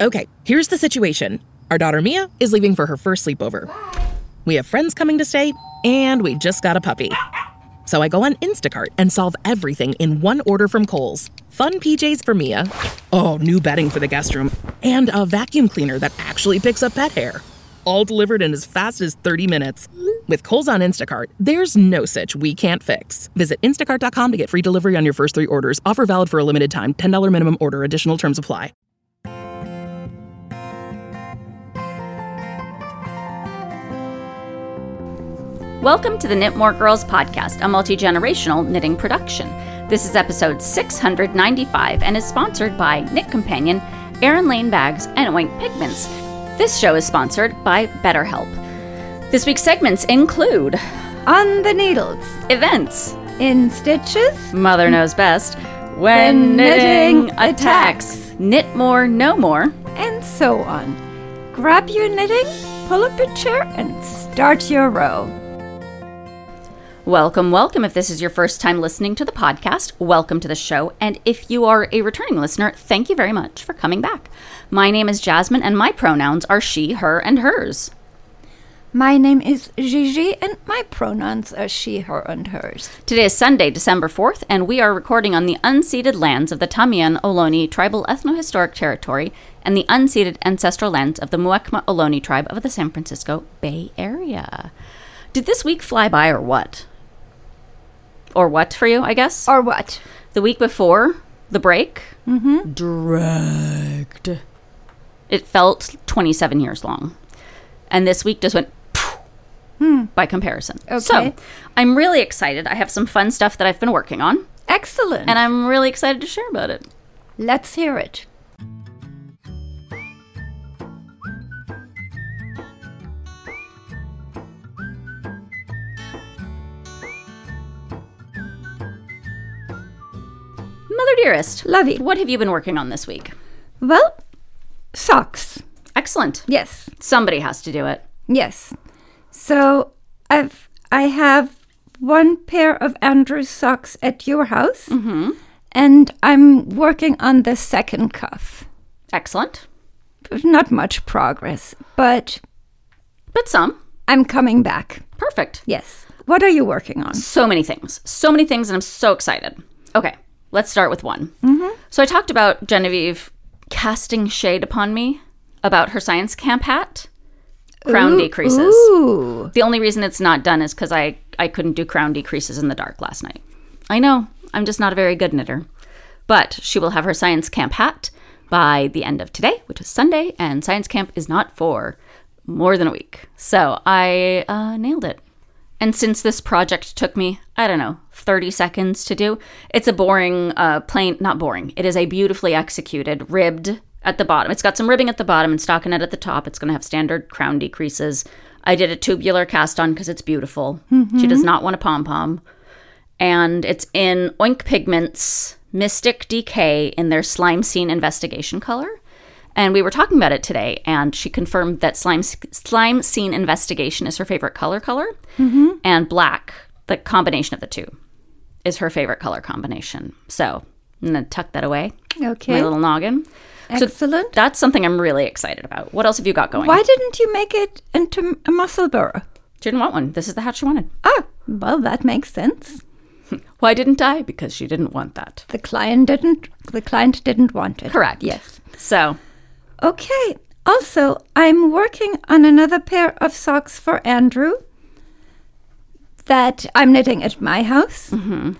Okay, here's the situation. Our daughter Mia is leaving for her first sleepover. We have friends coming to stay, and we just got a puppy. So I go on Instacart and solve everything in one order from Kohl's. Fun PJs for Mia. Oh, new bedding for the guest room. And a vacuum cleaner that actually picks up pet hair. All delivered in as fast as 30 minutes. With Kohl's on Instacart, there's no such we can't fix. Visit instacart.com to get free delivery on your first three orders. Offer valid for a limited time. $10 minimum order. Additional terms apply. Welcome to the Knit More Girls podcast, a multi generational knitting production. This is episode 695 and is sponsored by Knit Companion, Erin Lane Bags, and Oink Pigments. This show is sponsored by BetterHelp. This week's segments include On the needles, events, in stitches, Mother Knows Best, When, When knitting, knitting attacks, attacks. Knit More, No More. and so on. Grab your knitting, pull up a chair, and start your row. Welcome, welcome. If this is your first time listening to the podcast, welcome to the show. And if you are a returning listener, thank you very much for coming back. My name is Jasmine, and my pronouns are she, her, and hers. My name is Gigi, and my pronouns are she, her, and hers. Today is Sunday, December 4th, and we are recording on the unceded lands of the Tamien Ohlone Tribal Ethnohistoric Territory and the unceded ancestral lands of the Muwekma Ohlone tribe of the San Francisco Bay Area. Did this week fly by or what? Or what for you, I guess? Or what? the week before the break mm-hmm. dragged. It felt 27 years long. And this week just went phew, by comparison. So I'm really excited. I have some fun stuff that I've been working on, Excellent. and I'm really excited to share about it. Let's hear it. Mother Dearest, Lovey. what have you been working on this week? Well, socks. Excellent. Yes. Somebody has to do it. Yes. So I've I have one pair of Andrew's socks at your house, mm-hmm. and I'm working on the second cuff. Excellent. Not much progress, but But some. I'm coming back. Perfect. Yes. What are you working on? so many things so many things and i'm so excited okay let's start with one. So i talked about genevieve casting shade upon me about her science camp hat crown Ooh, decreases. Ooh. the only reason it's not done is because I, I couldn't do crown decreases in the dark last night. I know i'm just not a very good knitter. But she will have her science camp hat by the end of today which is sunday and science camp is not for more than a week. So i uh, nailed it and since this project took me, I don't know, 30 seconds to do, it's a boring, uh, plain, not boring. It is a beautifully executed, ribbed at the bottom. It's got some ribbing at the bottom and stockinette at the top. It's going to have standard crown decreases. I did a tubular cast on because it's beautiful. She does not want a pom pom. And it's in Oink Pigments Mystic Decay in their Slime Scene Investigation color. And we were talking about it today, and she confirmed that slime slime scene investigation is her favorite color color, and black, the combination of the two, is her favorite color combination. So I'm gonna tuck that away, Okay. my little noggin. Excellent. That's something I'm really excited about. What else have you got going? Why didn't you make it into a Musselburgh? Didn't want one. This is the hat she wanted. Ah, well, that makes sense. Why didn't I? Because she didn't want that. The client didn't. The client didn't want it. Correct. Yes. So Okay. Also, I'm working on another pair of socks for Andrew that I'm knitting at my house. Mm-hmm.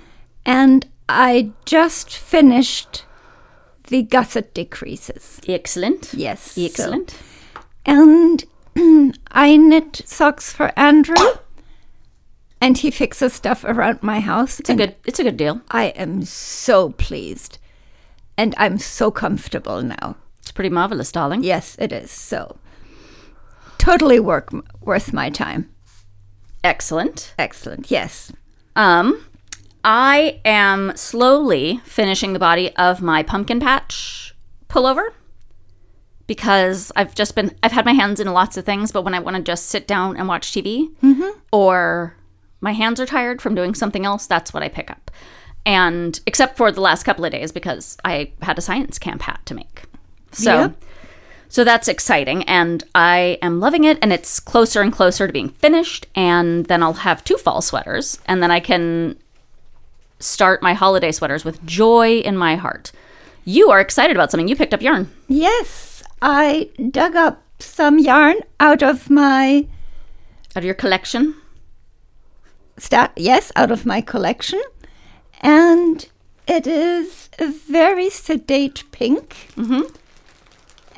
And I just finished the gusset decreases. excellent. Yes. so- Excellent. and I knit socks for Andrew. And he fixes stuff around my house. It's a good. It's a good deal. I am so pleased. And I'm so comfortable now. It's pretty marvelous, darling. Yes, it is. So totally work worth my time. Excellent. Excellent. Yes. Um, I am slowly finishing the body of my pumpkin patch pullover because I've just been I've had my hands in lots of things, but when I want to just sit down and watch TV or my hands are tired from doing something else, that's what I pick up. And except for the last couple of days because I had a science camp hat to make. So Yep. So that's exciting, and I am loving it, and it's closer and closer to being finished. And then I'll have two fall sweaters, and then I can start my holiday sweaters with joy in my heart. You are excited about something. You picked up yarn. Yes, I dug up some yarn out of my Out of your collection? sta- yes, out of my collection, and it is a very sedate pink, mm-hmm.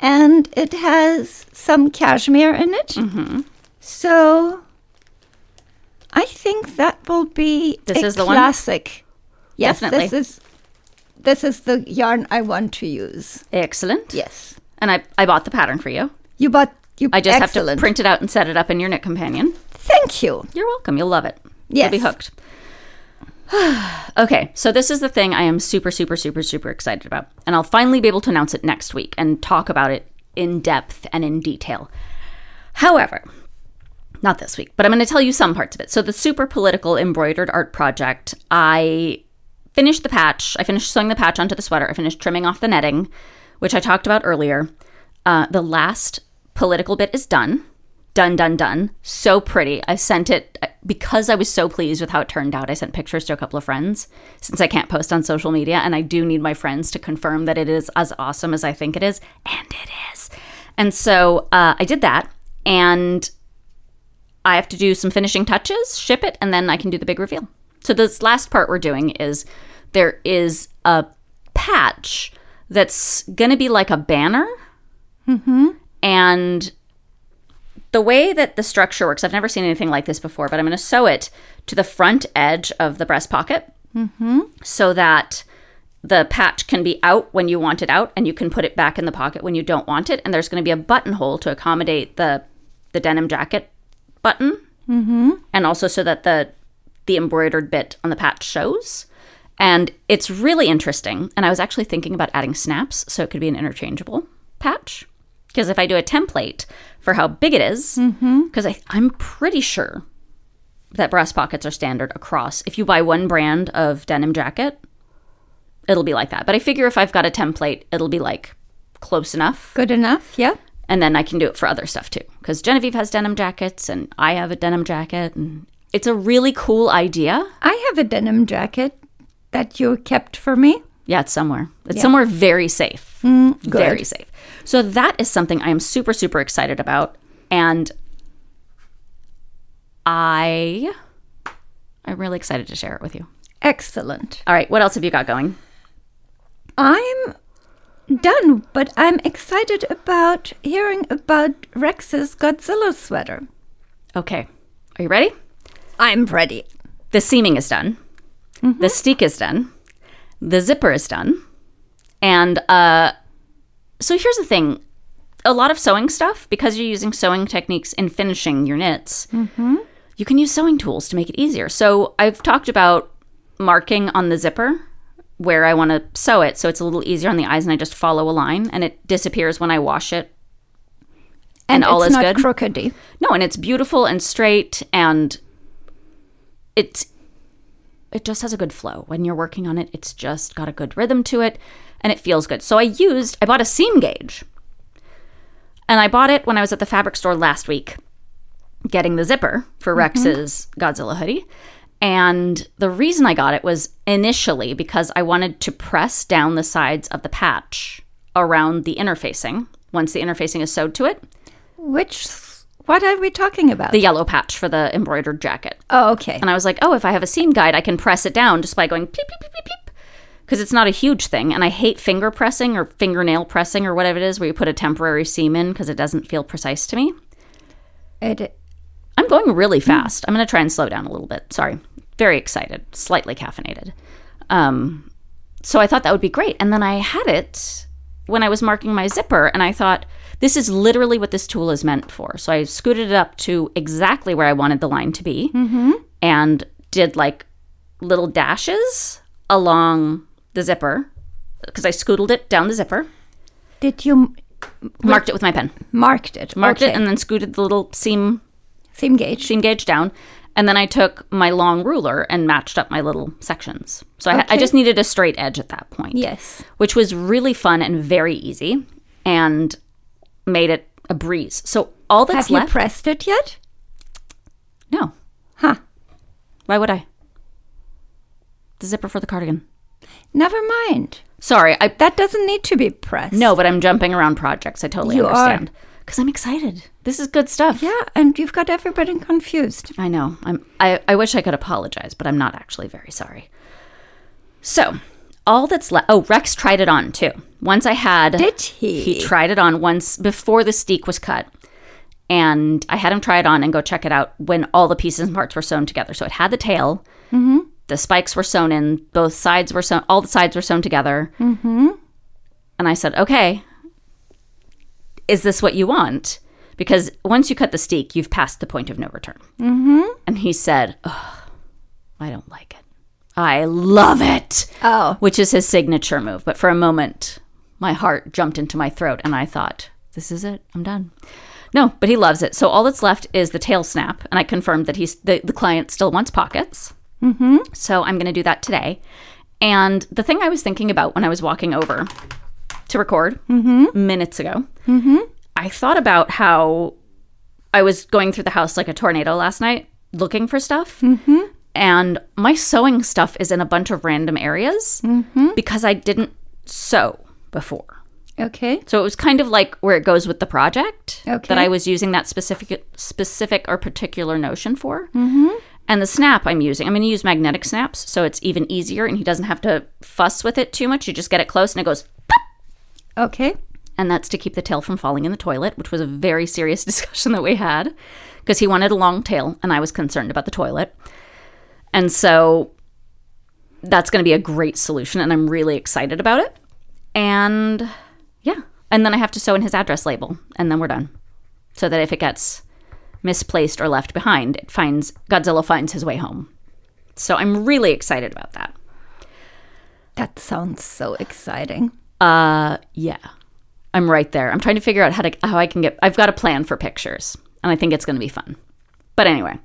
And it has some cashmere in it. Mm-hmm. So I think that will be This is the one? classic. Yes, Definitely. this is this is the yarn I want to use. Excellent. Yes, And I, I bought the pattern for you. you bought you. I just excellent. have to print it out and set it up in your knit companion. Thank you. You're welcome. You'll love it. Yes. You'll be hooked. okay, so this is the thing I am super, super, super, super excited about. And I'll finally be able to announce it next week and talk about it in depth and in detail. However, not this week, but I'm going to tell you some parts of it. So, the super political embroidered art project, I finished the patch. I finished sewing the patch onto the sweater. I finished trimming off the netting, which I talked about earlier. Uh, the last political bit is done. Done, done, done. So pretty. I sent it because I was so pleased with how it turned out. I sent pictures to a couple of friends since I can't post on social media, and I do need my friends to confirm that it is as awesome as I think it is, and it is. And so uh, I did that, and I have to do some finishing touches, ship it, and then I can do the big reveal. So this last part we're doing is there is a patch that's gonna be like a banner, and the way that the structure works, I've never seen anything like this before, but I'm gonna sew it to the front edge of the breast pocket, so that the patch can be out when you want it out, and you can put it back in the pocket when you don't want it. And there's going to be a buttonhole to accommodate the the denim jacket button, mm-hmm. and also so that the the embroidered bit on the patch shows. And it's really interesting. And I was actually thinking about adding snaps so it could be an interchangeable patch. Because if I do a template for how big it is, mm-hmm. because I I'm pretty sure that breast pockets are standard across. If you buy one brand of denim jacket, it'll be like that. But I figure if I've got a template, it'll be like close enough. Good enough. Yeah. And then I can do it for other stuff too. Because Genevieve has denim jackets and I have a denim jacket. And it's a really cool idea. I have a denim jacket that you kept for me. Yeah, it's somewhere. It's somewhere very safe. Mm, very safe. So that is something I am super, super excited about. And I I'm really excited to share it with you. Excellent. All right, what else have you got going? I'm done, but I'm excited about hearing about Rex's Godzilla sweater. Okay. Are you ready? I'm ready. The seaming is done. The steek is done. The zipper is done. And uh, so here's the thing a lot of sewing stuff, because you're using sewing techniques in finishing your knits, mm-hmm. you can use sewing tools to make it easier. So I've talked about marking on the zipper where I want to sew it so it's a little easier on the eyes and I just follow a line and it disappears when I wash it. And, And all it's is not good? crookedy. No, and it's beautiful and straight and it's it just has a good flow. When you're working on it, it's just got a good rhythm to it and it feels good. So I used I bought a seam gauge. And I bought it when I was at the fabric store last week getting the zipper for mm-hmm. Rex's Godzilla hoodie. And the reason I got it was initially because I wanted to press down the sides of the patch around the interfacing once the interfacing is sewed to it. Which, what are we talking about? The yellow patch for the embroidered jacket. oh, okay. And I was like, oh, if I have a seam guide, I can press it down just by going peep, peep, peep, peep, peep. Because it's not a huge thing. And I hate finger pressing or fingernail pressing or whatever it is where you put a temporary seam in because it doesn't feel precise to me. It, I'm going really fast. I'm going to try and slow down a little bit. Sorry. Very excited, slightly caffeinated. Um, so I thought that would be great. And then I had it when I was marking my zipper, and I thought, this is literally what this tool is meant for. So I scooted it up to exactly where I wanted the line to be and did like little dashes along the zipper because I scootled it down the zipper, did you marked it with my pen, marked it? marked okay. it, and then scooted the little seam seam gauge. seam gauge down. And then I took my long ruler and matched up my little sections. So I, I just needed a straight edge at that point. Yes. Which was really fun and very easy. And made it a breeze. So all that's Have you left. pressed it yet? no. Huh. Why would I? The zipper for the cardigan. Never mind. Sorry, I That doesn't need to be pressed. no, but I'm jumping around projects. I totally You understand. Because I'm excited. This is good stuff. Yeah, and you've got everybody confused. I know. I'm I, I wish I could apologize, but I'm not actually very sorry. So, all that's left Oh, Rex tried it on too. Once I had Did he? He tried it on once before the steek was cut. And I had him try it on and go check it out when all the pieces and parts were sewn together. So it had the tail, Mm-hmm. The spikes were sewn in, both sides were sewn, all the sides were sewn together. Mm-hmm. And I said, okay, is this what you want? Because once you cut the steek, you've passed the point of no return. Mm-hmm. And he said, I don't like it. I love it Oh. which is his signature move. But for a moment, my heart jumped into my throat and I thought, this is it. I'm done. No, but he loves it. So all that's left is the tail snap. And I confirmed that he's the, the client still wants pockets. Mm-hmm. So I'm going to do that today. And the thing I was thinking about when I was walking over to record minutes ago, I thought about how I was going through the house like a tornado last night looking for stuff. And my sewing stuff is in a bunch of random areas because I didn't sew before. Okay. So it was kind of like where it goes with the project Okay. that I was using that specific specific or particular notion for. Mm-hmm. And the snap I'm using, I'm going to use magnetic snaps, so it's even easier, and he doesn't have to fuss with it too much. You just get it close, and it goes, Okay. and that's to keep the tail from falling in the toilet, which was a very serious discussion that we had because he wanted a long tail, and I was concerned about the toilet. And so that's going to be a great solution, and I'm really excited about it. And yeah, and then I have to sew in his address label, and then we're done. So that if it gets misplaced or left behind, it finds Godzilla finds his way home. So I'm really excited about that. That sounds so exciting. Uh, yeah, I'm right there. I'm trying to figure out how to how I can get. I've got a plan for pictures, and I think it's going to be fun. But anyway,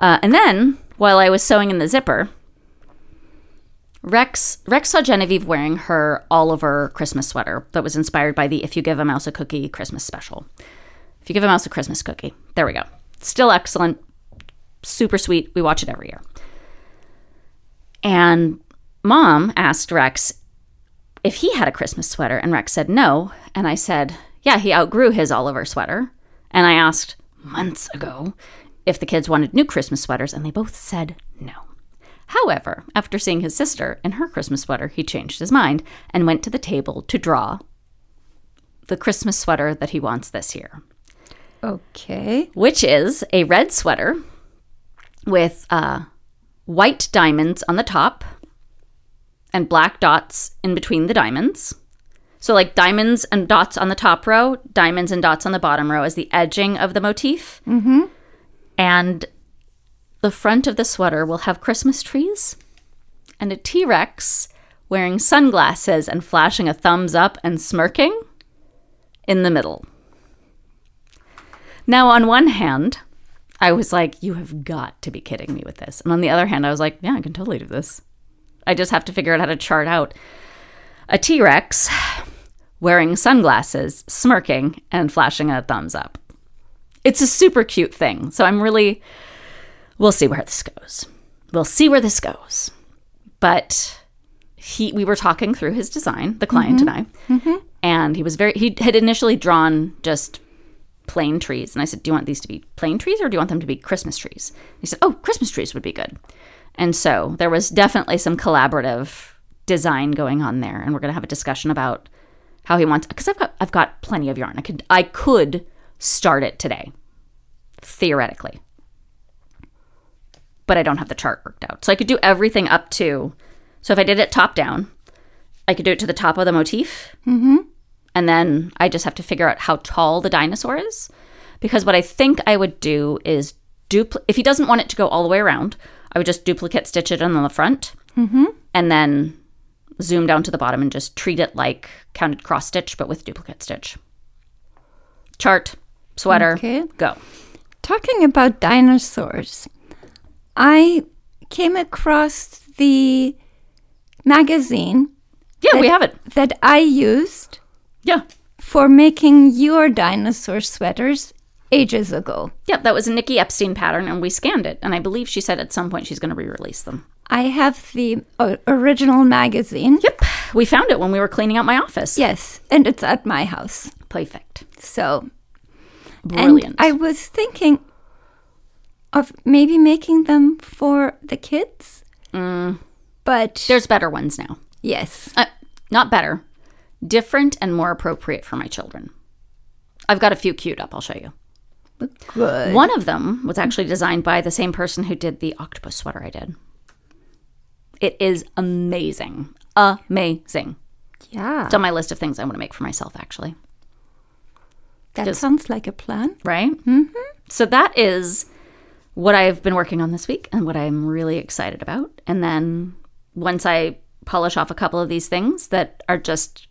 uh, and then while I was sewing in the zipper, Rex Rex saw Genevieve wearing her Oliver Christmas sweater that was inspired by the "If You Give a Mouse a Cookie" Christmas special. If you give a mouse a Christmas cookie, there we go. Still excellent, super sweet. We watch it every year. And mom asked Rex if he had a Christmas sweater, and Rex said no. And I said, yeah, he outgrew his Oliver sweater. And I asked months ago if the kids wanted new Christmas sweaters, and they both said no. However, after seeing his sister in her Christmas sweater, he changed his mind and went to the table to draw the Christmas sweater that he wants this year, Okay. which is a red sweater with uh, white diamonds on the top and black dots in between the diamonds. So, like diamonds and dots on the top row, diamonds and dots on the bottom row is the edging of the motif. Mm-hmm. And the front of the sweater will have Christmas trees and a T Rex wearing sunglasses and flashing a thumbs up and smirking in the middle. Now, on one hand, I was like, you have got to be kidding me with this. And on the other hand, I was like, yeah, I can totally do this. I just have to figure out how to chart out a T Rex wearing sunglasses, smirking, and flashing a thumbs up. It's a super cute thing. So I'm really, we'll see where this goes. We'll see where this goes. But he, we were talking through his design, the client mm-hmm. and I, mm-hmm. and he was very, he had initially drawn just plain trees. And I said, Do you want these to be plain trees or do you want them to be Christmas trees? He said, Oh, Christmas trees would be good. And so there was definitely some collaborative design going on there. And we're going to have a discussion about how he wants, because I've got, I've got plenty of yarn. I could, I could start it today, theoretically. But I don't have the chart worked out. So I could do everything up to, so if I did it top down, I could do it to the top of the motif. Mm-hmm. And then I just have to figure out how tall the dinosaur is. Because what I think I would do is dupl- if he doesn't want it to go all the way around, I would just duplicate stitch it on the front mm-hmm. and then zoom down to the bottom and just treat it like counted cross stitch, but with duplicate stitch. Chart, sweater, Okay. go. Talking about dinosaurs, I came across the magazine Yeah, we have it. that I used Yeah. for making your dinosaur sweaters ages ago. Yep, that was a Nicky Epstein pattern, and we scanned it. And I believe she said at some point she's going to re release them. I have the uh, original magazine. Yep, we found it when we were cleaning out my office. Yes, and it's at my house. Perfect. So, Brilliant. and I was thinking of maybe making them for the kids. But There's better ones now. yes, Uh, not better, different and more appropriate for my children. I've got a few queued up. I'll show you. good. One of them was actually designed by the same person who did the octopus sweater I did. It is amazing. Amazing. Yeah, It's on my list of things I want to make for myself, actually. that just- sounds like a plan. Right? Mm-hmm. So that is what I've been working on this week and what I'm really excited about. And then once I polish off a couple of these things that are just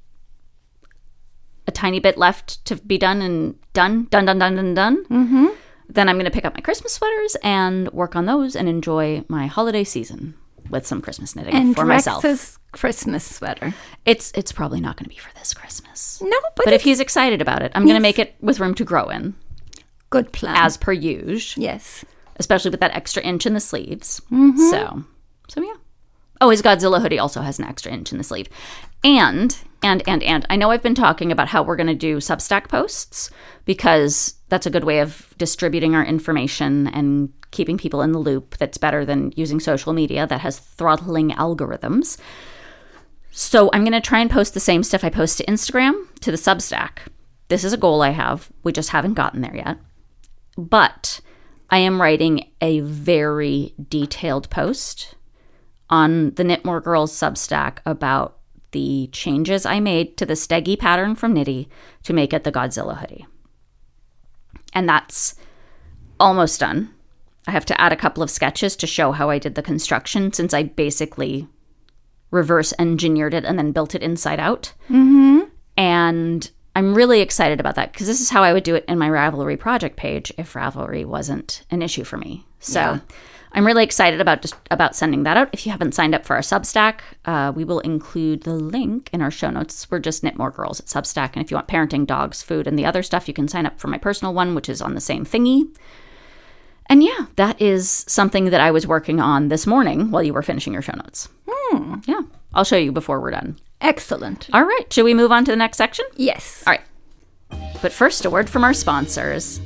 a tiny bit left to be done and done, done, done, done, done, done, mm-hmm. then I'm going to pick up my Christmas sweaters and work on those and enjoy my holiday season with some Christmas knitting And for myself. Rex's Christmas sweater. It's it's probably not going to be for this Christmas. No, but, But if he's excited about it, I'm going to make it with room to grow in, good plan. as per usual. yes, especially with that extra inch in the sleeves. Mm-hmm. So, so yeah. Oh, his Godzilla hoodie also has an extra inch in the sleeve. And, and, and, and, I know I've been talking about how we're going to do Substack posts because that's a good way of distributing our information and keeping people in the loop that's better than using social media that has throttling algorithms. So I'm going to try and post the same stuff I post to Instagram to the Substack. This is a goal I have. We just haven't gotten there yet. But I am writing a very detailed post on the Knitmore Girls Substack about the changes I made to the Steggy pattern from Knitty to make it the Godzilla hoodie. And that's almost done. I have to add a couple of sketches to show how I did the construction since I basically reverse engineered it and then built it inside out. Mm-hmm. And I'm really excited about that because this is how I would do it in my Ravelry project page if Ravelry wasn't an issue for me. So I'm really excited about just about sending that out. If you haven't signed up for our Substack, uh, we will include the link in our show notes. We're just Knit More Girls at Substack, and if you want parenting, dogs, food, and the other stuff, you can sign up for my personal one, which is on the same thingy. And yeah, that is something that I was working on this morning while you were finishing your show notes. Yeah, I'll show you before we're done. excellent. All right, should we move on to the next section? Yes. All right. But first, a word from our sponsors.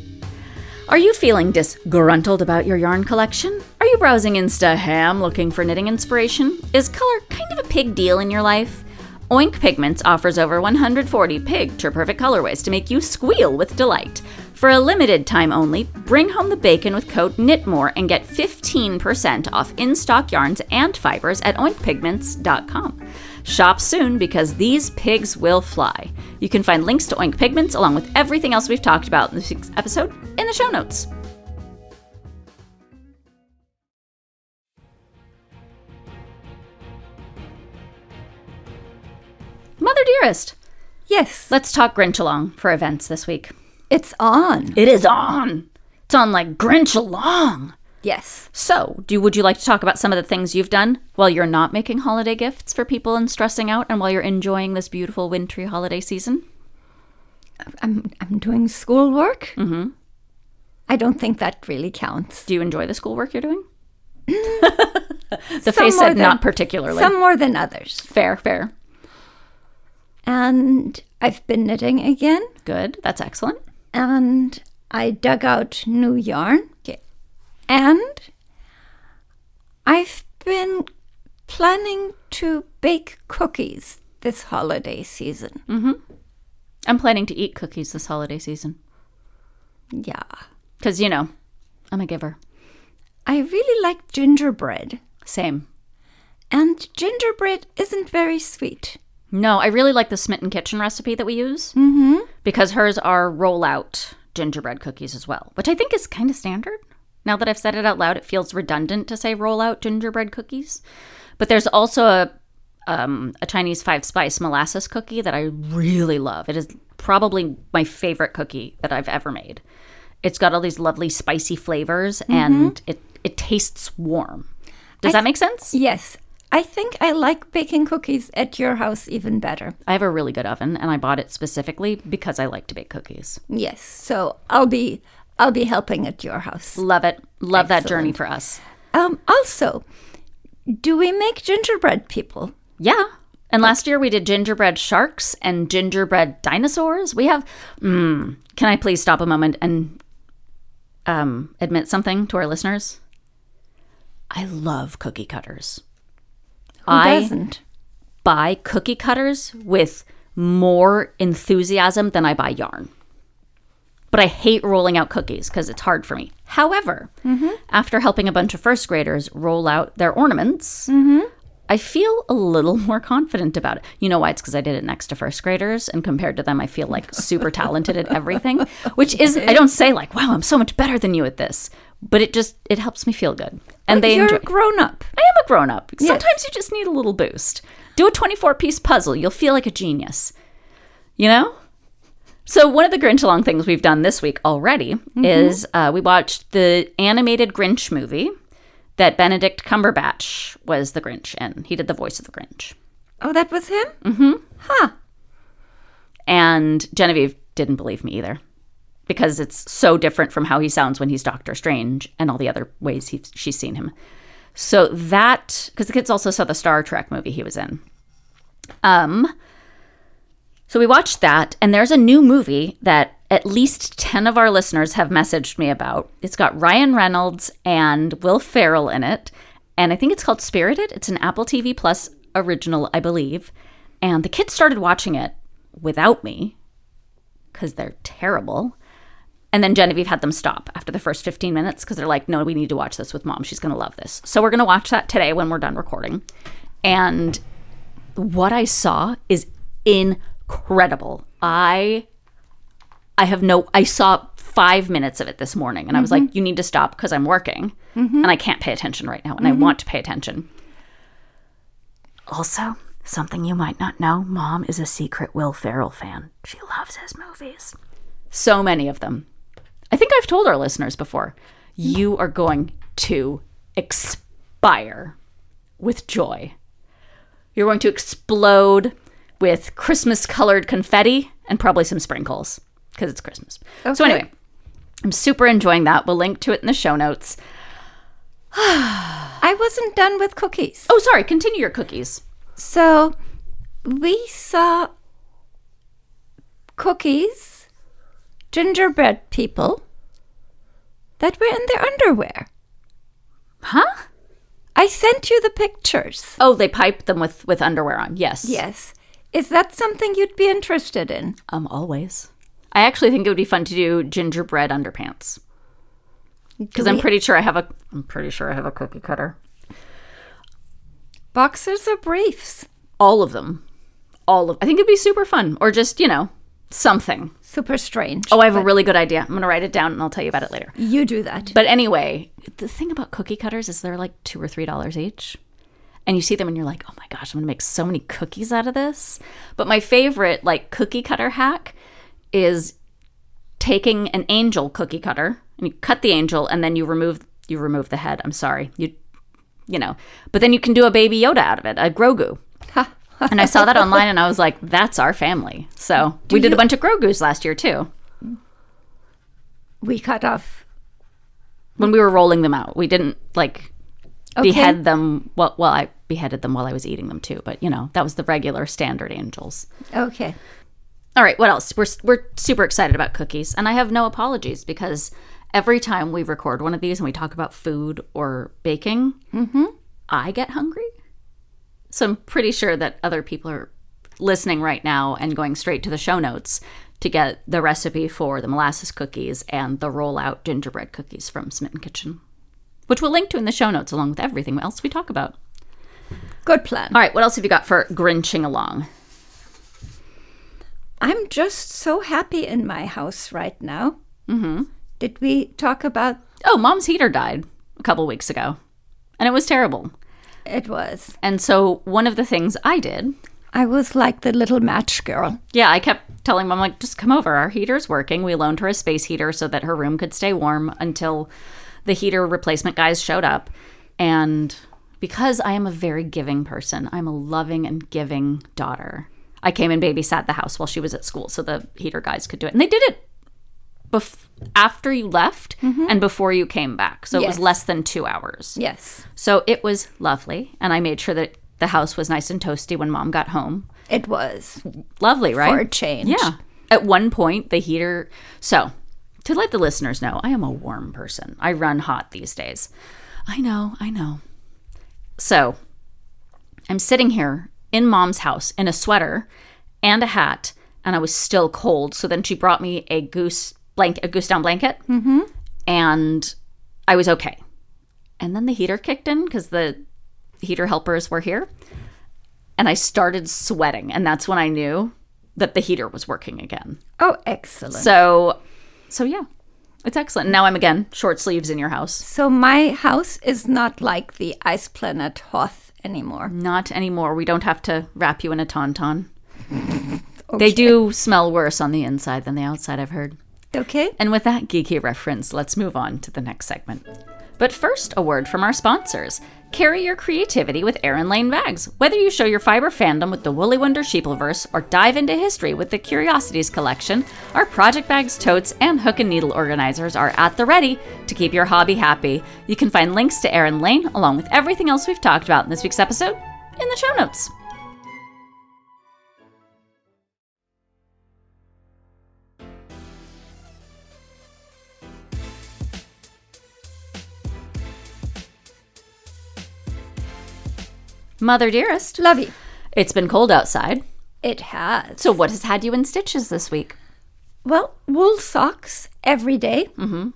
Are you feeling disgruntled about your yarn collection? Are you browsing Instaham looking for knitting inspiration? Is color kind of a pig deal in your life? Oink Pigments offers over 140 picture perfect colorways to make you squeal with delight. For a limited time only, bring home the bacon with code KNITMORE and get 15% off in stock yarns and fibers at oinkpigments.com. Shop soon because these pigs will fly. You can find links to Oink Pigments along with everything else we've talked about in this week's episode in the show notes. Mother dearest, Yes. let's talk Grinch along for events this week. It's on. It is on. It's on like Grinch along. Yes. So, do would you like to talk about some of the things you've done while you're not making holiday gifts for people and stressing out, and while you're enjoying this beautiful wintry holiday season? I'm I'm doing schoolwork. Mm-hmm. I don't think that really counts. Do you enjoy the schoolwork you're doing? the face said than- not particularly. Some more than others. fair, fair, And I've been knitting again. good. That's excellent. And I dug out new yarn. And I've been planning to bake cookies this holiday season. Mm-hmm. I'm planning to eat cookies this holiday season Yeah. because you know I'm a giver. I really like gingerbread. Same. And gingerbread isn't very sweet. No, I really like the Smitten Kitchen recipe that we use mm-hmm. Because hers are roll out gingerbread cookies as well, which I think is kind of standard. Now that I've said it out loud, it feels redundant to say roll out gingerbread cookies. But there's also a um, a Chinese five spice molasses cookie that I really love. It is probably my favorite cookie that I've ever made. It's got all these lovely spicy flavors and it, it tastes warm. Does that make sense? Yes. I think I like baking cookies at your house even better. I have a really good oven, and I bought it specifically because I like to bake cookies. Yes, so I'll be I'll be helping at your house. Love it. Love that journey for us. Um, also, do we make gingerbread people? Yeah. And last year we did gingerbread sharks and gingerbread dinosaurs. We have. Mm, can I please stop a moment and um, admit something to our listeners? I love cookie cutters. Who I doesn't? buy cookie cutters with more enthusiasm than I buy yarn. But I hate rolling out cookies because it's hard for me. However, mm-hmm. after helping a bunch of first graders roll out their ornaments, mm-hmm. I feel a little more confident about it. You know why? It's because I did it next to first graders, and compared to them, I feel like super talented at everything. Which is, I don't say like, "Wow, I'm so much better than you at this," but it just it helps me feel good, and they You're enjoy. a grown up. I am a grown up. Sometimes you just need a little boost. Do a 24 piece puzzle. You'll feel like a genius. You know? So, one of the Grinch along things we've done this week already is uh, we watched the animated Grinch movie that Benedict Cumberbatch was the Grinch in. He did the voice of the Grinch. Oh, that was him? Mm-hmm. Huh. And Genevieve didn't believe me either because it's so different from how he sounds when he's Doctor Strange and all the other ways he, she's seen him. So that because the kids also saw the Star Trek movie he was in. Um so we watched that and there's a new movie that at least 10 of our listeners have messaged me about. It's got Ryan Reynolds and Will Ferrell in it and I think it's called Spirited. It's an Apple TV Plus original, I believe. And the kids started watching it without me because they're terrible. And then Genevieve had them stop after the first 15 minutes because they're like, no, we need to watch this with mom. She's going to love this. So we're going to watch that today when we're done recording. And what I saw is incredible. I I have no I saw 5 minutes of it this morning and I was mm-hmm. like, you need to stop because I'm working mm-hmm. and I can't pay attention right now and I mm-hmm. want to pay attention. Also, something you might not know, mom is a secret Will Ferrell fan. She loves his movies. So many of them. I think I've told our listeners before, you are going to expire with joy. You're going to explode with Christmas colored confetti and probably some sprinkles because it's Christmas. So, anyway, I'm super enjoying that. We'll link to it in the show notes. I wasn't done with cookies. Oh, sorry, continue your cookies. So we saw cookies, gingerbread people that were in their underwear. Huh? I sent you the pictures. Oh, they piped them with, with underwear on. Yes. Yes. Is that something you'd be interested in? Um, always. I actually think it would be fun to do gingerbread underpants because I'm pretty sure I have a. I'm pretty sure I have a cookie cutter. Boxers or briefs? All of them, all of. I think it'd be super fun, or just you know something. Super strange. Oh, I have a really good idea. I'm gonna write it down and I'll tell you about it later. You do that. But anyway, the thing about cookie cutters is they're like two or three dollars each. And you see them and you're like, oh my gosh, I'm gonna make so many cookies out of this. But my favorite, like, cookie cutter hack is taking an angel cookie cutter and you cut the angel and then you remove you remove the head. I'm sorry. You you know. But then you can do a baby Yoda out of it, a Grogu. And I saw that online and I was like, that's our family. So we did a bunch of Grogus last year too. we cut off. When we were rolling them out. We didn't like Okay. behead them well well i beheaded them while i was eating them too but you know that was the regular standard angels Okay. all right what else we're, we're super excited about cookies and i have no apologies because every time we record one of these and we talk about food or baking mm-hmm. i get hungry so i'm pretty sure that other people are listening right now and going straight to the show notes to get the recipe for the molasses cookies and the rollout gingerbread cookies from smitten kitchen which we'll link to in the show notes along with everything else we talk about Good plan. all right, what else have you got for grinching along? I'm just so happy in my house right now. Mm-hmm. Did we talk about Oh, mom's heater died a couple weeks ago, and it was terrible. It was? And so one of the things I did, I was like the little match girl. yeah, I kept telling mom like, just come over. Our heater's working. We loaned her a space heater so that her room could stay warm until the heater replacement guys showed up, and because I am a very giving person. I'm a loving and giving daughter. I came and babysat the house while she was at school so the heater guys could do it. And they did it bef- after you left mm-hmm. and before you came back. So it was less than 2 hours. Yes, So it was lovely and I made sure that the house was nice and toasty when mom got home. it was. Lovely, right? For a change. Yeah. At one point, the heater. So, to let the listeners know, I am a warm person. I run hot these days. I know, I know. So, I'm sitting here in mom's house in a sweater and a hat, and I was still cold. So then she brought me a goose blanket, a goose down blanket, mm-hmm. and I was okay. And then the heater kicked in because the heater helpers were here and I started sweating, and that's when I knew that the heater was working again. Oh, excellent. So, so yeah, it's excellent. Now I'm again short sleeves in your house. So my house is not like the ice planet Hoth anymore. Not anymore. We don't have to wrap you in a tauntaun. They do smell worse on the inside than the outside, I've heard. Okay. And with that geeky reference, let's move on to the next segment. But first, a word from our sponsors. Carry your creativity with Erin Lane bags. Whether you show your fiber fandom with the Woolly Wonder Sheepleverse or dive into history with the Curiosities collection, our project bags, totes, and hook and needle organizers are at the ready to keep your hobby happy. You can find links to Erin Lane along with everything else we've talked about in this week's episode in the show notes. Mother dearest, Lovey. it's been cold outside. It has. So, what has had you in stitches this week? Well, wool socks every day. Mm-hmm.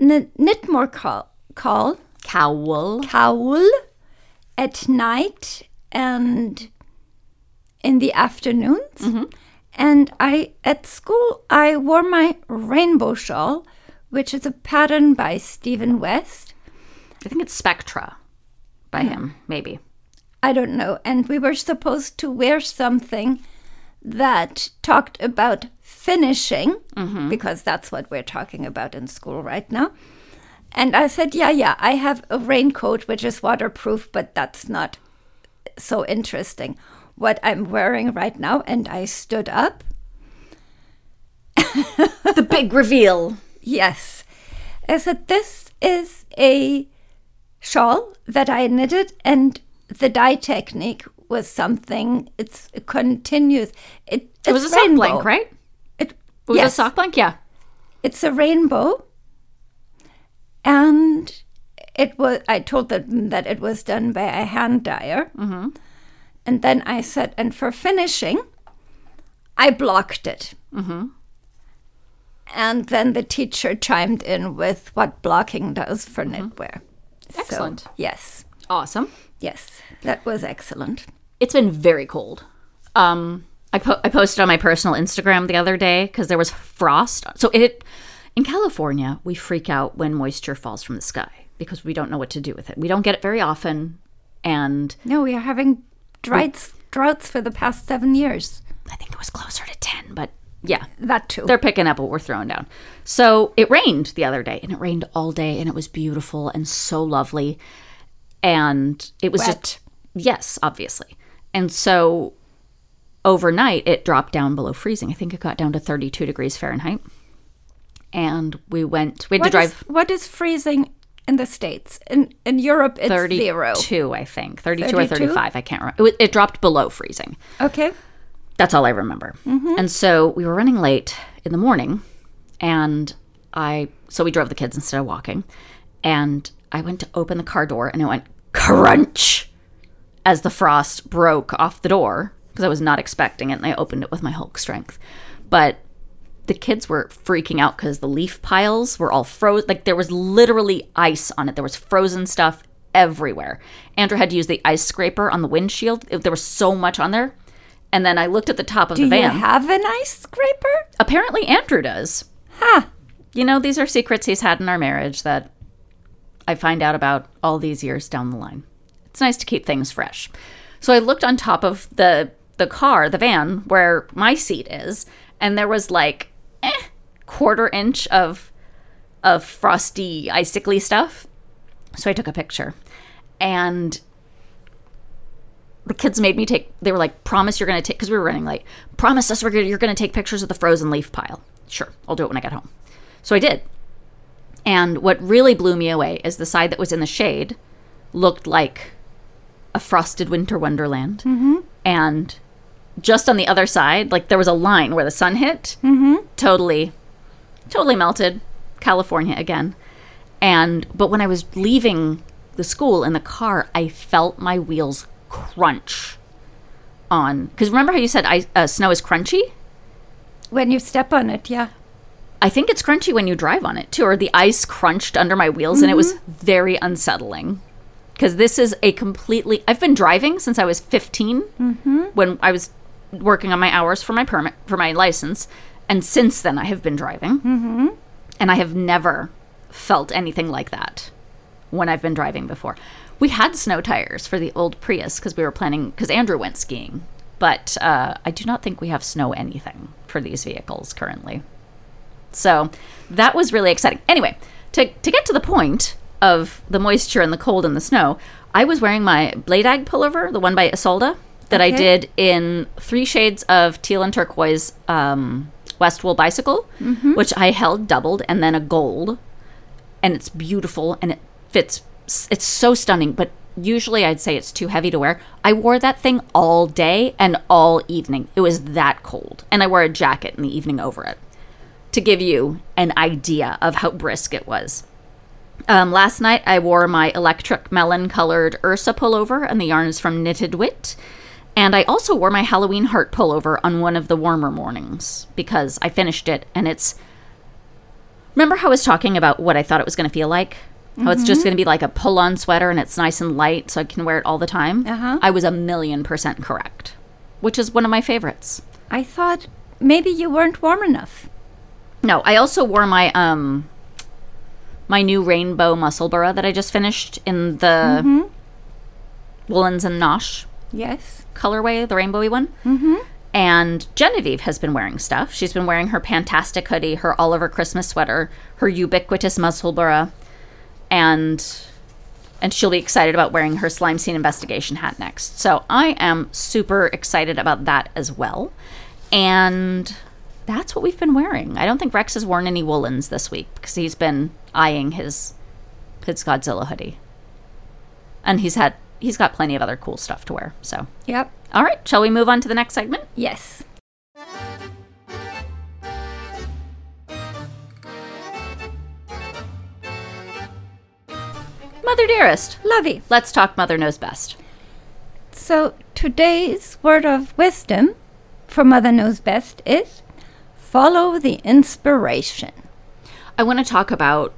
N- knit more call, call, Cowl. cowl at night and in the afternoons. Mm-hmm. And I at school I wore my rainbow shawl, which is a pattern by Stephen West. I think it's Spectra by him, maybe. I don't know. And we were supposed to wear something that talked about finishing, mm-hmm. because that's what we're talking about in school right now. And I said, Yeah, yeah, I have a raincoat which is waterproof, but that's not so interesting. What I'm wearing right now, and I stood up. The big reveal. Yes. I said, This is a shawl that I knitted, and the dye technique was something, it's continuous. It, It was a it's sock rainbow. blank, right? It, It was yes, a sock blank, yeah. it's a rainbow. And it was, I told them that it was done by a hand dyer. Mm-hmm. And then I said, and for finishing, I blocked it. Mm-hmm. And then the teacher chimed in with what blocking does for knitwear. So, Excellent. yes, Awesome. yes, that was excellent. It's been very cold. Um, I, po- I posted on my personal Instagram the other day because there was frost. So it in California, we freak out when moisture falls from the sky because we don't know what to do with it. We don't get it very often, and No, we are having droughts, droughts for the past seven years. I think it was closer to ten. But yeah, That too. they're picking up what we're throwing down. So it rained the other day, and it rained all day, and it was beautiful and so lovely. And it was Wet. just yes, obviously. And so overnight, it dropped down below freezing. I think it got down to thirty-two degrees Fahrenheit. And we went. We had What to is- drive what is freezing in the states? In in Europe, it's zero. thirty-two, I think, thirty-two or thirty-five. I can't remember. It, it dropped below freezing. Okay. That's all I remember. Mm-hmm. And so we were running late in the morning, and I so we drove the kids instead of walking, and I went to open the car door, and it went crunch as the frost broke off the door because I was not expecting it, and I opened it with my Hulk strength, but. The kids were freaking out because the leaf piles were all frozen. Like there was literally ice on it. There was frozen stuff everywhere. Andrew had to use the ice scraper on the windshield. It- there was so much on there. And then I looked at the top of Do the van. Do you have an ice scraper? Apparently, Andrew does. Ha! You know, these are secrets he's had in our marriage that I find out about all these years down the line. It's nice to keep things fresh. So I looked on top of the the car, the van, where my seat is, and there was like eh, quarter inch of of frosty, icicly stuff. So I took a picture. And the kids made me take they were like promise you're going to take because we were running late. Promise us we're gonna, you're going to take pictures of the frozen leaf pile. Sure i'll do it when i get home. So i did. And what really blew me away is the side that was in the shade looked like a frosted winter wonderland. Mm-hmm. and just on the other side like there was a line where the sun hit. Mm-hmm. totally totally melted. California again. And but when i was leaving the school in the car i felt my wheels crunch on because remember how you said I, uh, snow is crunchy? When you step on it, yeah. i think it's crunchy when you drive on it too or the ice crunched under my wheels and it was mm-hmm. very unsettling. Because this is a completely i've been driving since i was 15 mm-hmm. when i was working on my hours for my permit for my license and since then i have been driving. Mm-hmm. And i have never felt anything like that when i've been driving before we had snow tires for the old prius because we were planning because andrew went skiing but uh, i do not think we have snow anything for these vehicles currently so that was really exciting. Anyway, to, to get to the point of the moisture and the cold and the snow, I was wearing my Blade Ag pullover, the one by Isolda, that I did in three shades of teal and turquoise um, West Wool bicycle, which I held doubled, and then a gold. And it's beautiful and it fits, it's so stunning, but usually I'd say it's too heavy to wear. I wore that thing all day and all evening. It was that cold. And I wore a jacket in the evening over it to give you an idea of how brisk it was. Um, last night I wore my electric melon colored Ursa pullover, and the yarn is from Knitted Wit. And I also wore my Halloween heart pullover on one of the warmer mornings because I finished it and it's. Remember how I was talking about what I thought it was going to feel like? How it's just going to be like a pull on sweater and it's nice and light so I can wear it all the time? Uh-huh. I was a million percent correct, which is one of my favorites. I thought maybe you weren't warm enough. No, I also wore my um my new rainbow muscle bra that I just finished in the woolens and nosh Yes. colorway, the rainbowy one. Mm-hmm. And Genevieve has been wearing stuff. She's been wearing her Fantastic hoodie, her Oliver Christmas sweater, her ubiquitous muscle bra, and and she'll be excited about wearing her slime scene investigation hat next. So I am super excited about that as well. And that's what we've been wearing. I don't think Rex has worn any woolens this week because he's been eyeing his his Godzilla hoodie. And he's had he's got plenty of other cool stuff to wear. So Yep. all right, shall we move on to the next segment? Yes. Mother dearest, Lovey. let's talk Mother Knows Best. So today's word of wisdom for Mother Knows Best is follow the inspiration. I want to talk about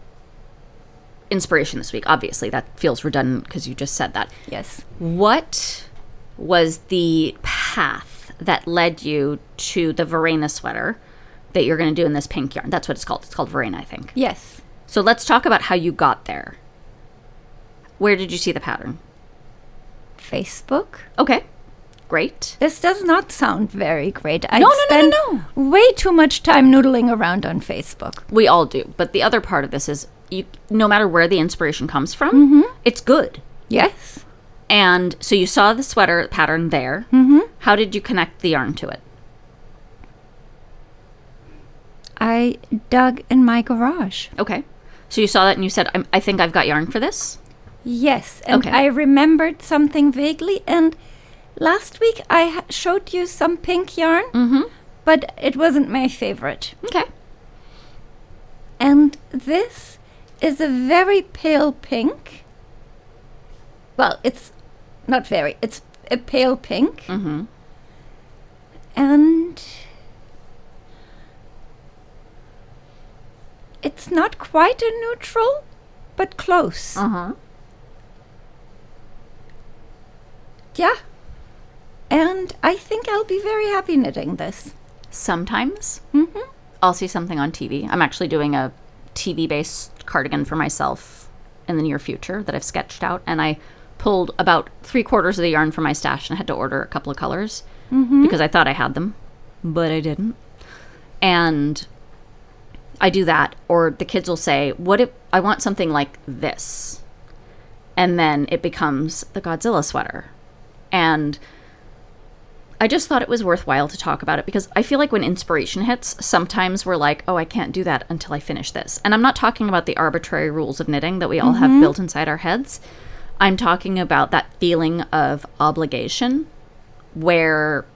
inspiration this week. Obviously, that feels redundant because you just said that. Yes. What was the path that led you to the Verena sweater that you're going to do in this pink yarn? That's what it's called. It's called Verena, I think. Yes. So let's talk about how you got there. Where did you see the pattern? Facebook. Okay, great. This does not sound very great. I No, no, no, no, spend way too much time noodling around on Facebook. We all do. But the other part of this is you no matter where the inspiration comes from, it's good. Yes. And so you saw the sweater pattern there. Mm-hmm. How did you connect the yarn to it? I dug in my garage. Okay. So you saw that and you said, I'm, I think I've got yarn for this. Yes, and Okay. I remembered something vaguely. And last week I ha- showed you some pink yarn, Mm-hmm. but it wasn't my favorite. Okay. And this is a very pale pink. Well, it's not very, it's a pale pink. Mm-hmm. And it's not quite a neutral, but close. Uh-huh. Yeah. And I think I'll be very happy knitting this. Sometimes Mm-hmm. I'll see something on TV. I'm actually doing a TV based cardigan for myself in the near future that I've sketched out. And I pulled about three quarters of the yarn from my stash and I had to order a couple of colors because I thought I had them, but I didn't. And I do that, or the kids will say, What if I want something like this? and then it becomes the Godzilla sweater. And I just thought it was worthwhile to talk about it because I feel like when inspiration hits, sometimes we're like, oh, I can't do that until I finish this. And I'm not talking about the arbitrary rules of knitting that we all have mm-hmm. built inside our heads. I'm talking about that feeling of obligation where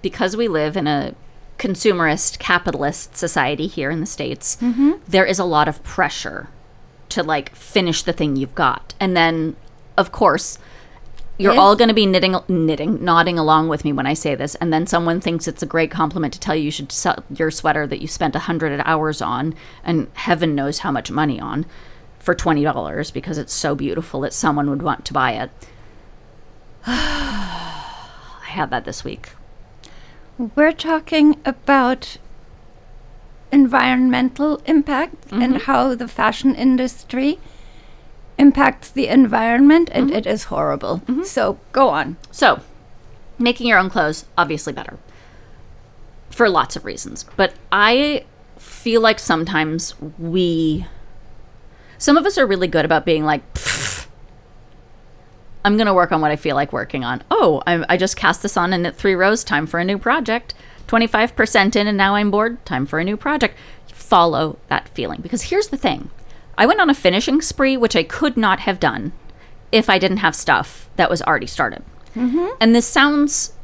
because we live in a consumerist capitalist society here in the states mm-hmm. there is a lot of pressure to like finish the thing you've got and then of course you're all going to be knitting knitting nodding along with me when i say this and then someone thinks it's a great compliment to tell you you should sell your sweater that you spent a 100 hours on and heaven knows how much money on for $20 because it's so beautiful that someone would want to buy it. I had that this week. We're talking about environmental impact and mm-hmm. how the fashion industry impacts the environment, and mm-hmm. it is horrible. Mm-hmm. So go on. So, making your own clothes, obviously better for lots of reasons. But I feel like sometimes we, some of us are really good about being like, I'm going to work on what I feel like working on. Oh, I, I just cast this on and knit three rows. Time for a new project. 25% in, and now I'm bored. Time for a new project. Follow that feeling. Because here's the thing I went on a finishing spree, which I could not have done if I didn't have stuff that was already started. Mm-hmm. And this sounds,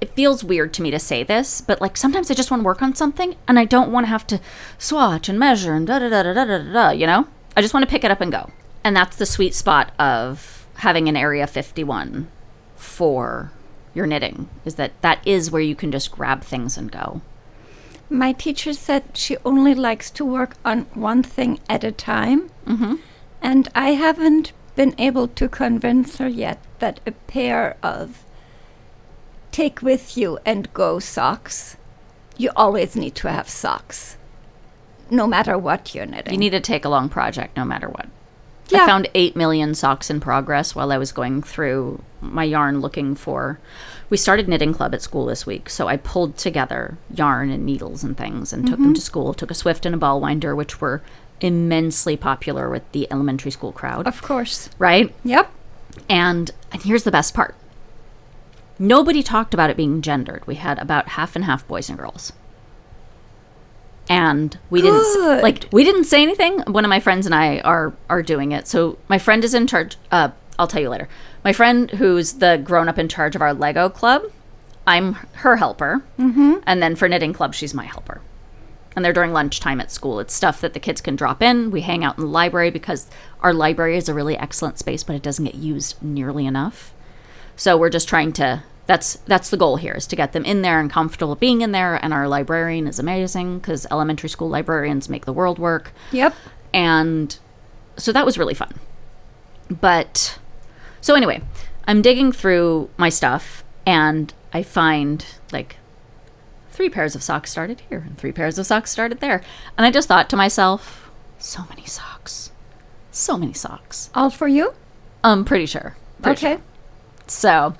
it feels weird to me to say this, but like sometimes I just want to work on something and I don't want to have to swatch and measure and da da da da da da da, da, you know? I just want to pick it up and go. And that's the sweet spot of having an Area 51 for your knitting, is that that is where you can just grab things and go. My teacher said she only likes to work on one thing at a time. Mm-hmm. And I haven't been able to convince her yet that a pair of take with you and go socks, you always need to have socks, no matter what you're knitting. You need to take a long project no matter what. Yeah. I found 8 million socks in progress while I was going through my yarn looking for. We started knitting club at school this week, so I pulled together yarn and needles and things and took them to school. Took a Swift and a ball winder, which were immensely popular with the elementary school crowd, of course. right? Yep. And and here's the best part. Nobody talked about it being gendered. We had about half and half boys and girls. And we didn't like we didn't say anything. One of my friends and I are are doing it. So my friend is in charge uh I'll tell you later. My friend who's the grown up in charge of our Lego club, I'm her helper. Mm-hmm. And then for knitting club, she's my helper and they're during lunchtime at school. It's stuff that the kids can drop in. We hang out in the library because our library is a really excellent space, but it doesn't get used nearly enough. So we're just trying to that's that's the goal here is to get them in there and comfortable being in there and our librarian is amazing cuz elementary school librarians make the world work. Yep. And so that was really fun. But so anyway, I'm digging through my stuff and I find like three pairs of socks started here and three pairs of socks started there. And I just thought to myself, so many socks. So many socks. All for you? I'm pretty sure. Pretty sure. okay. So,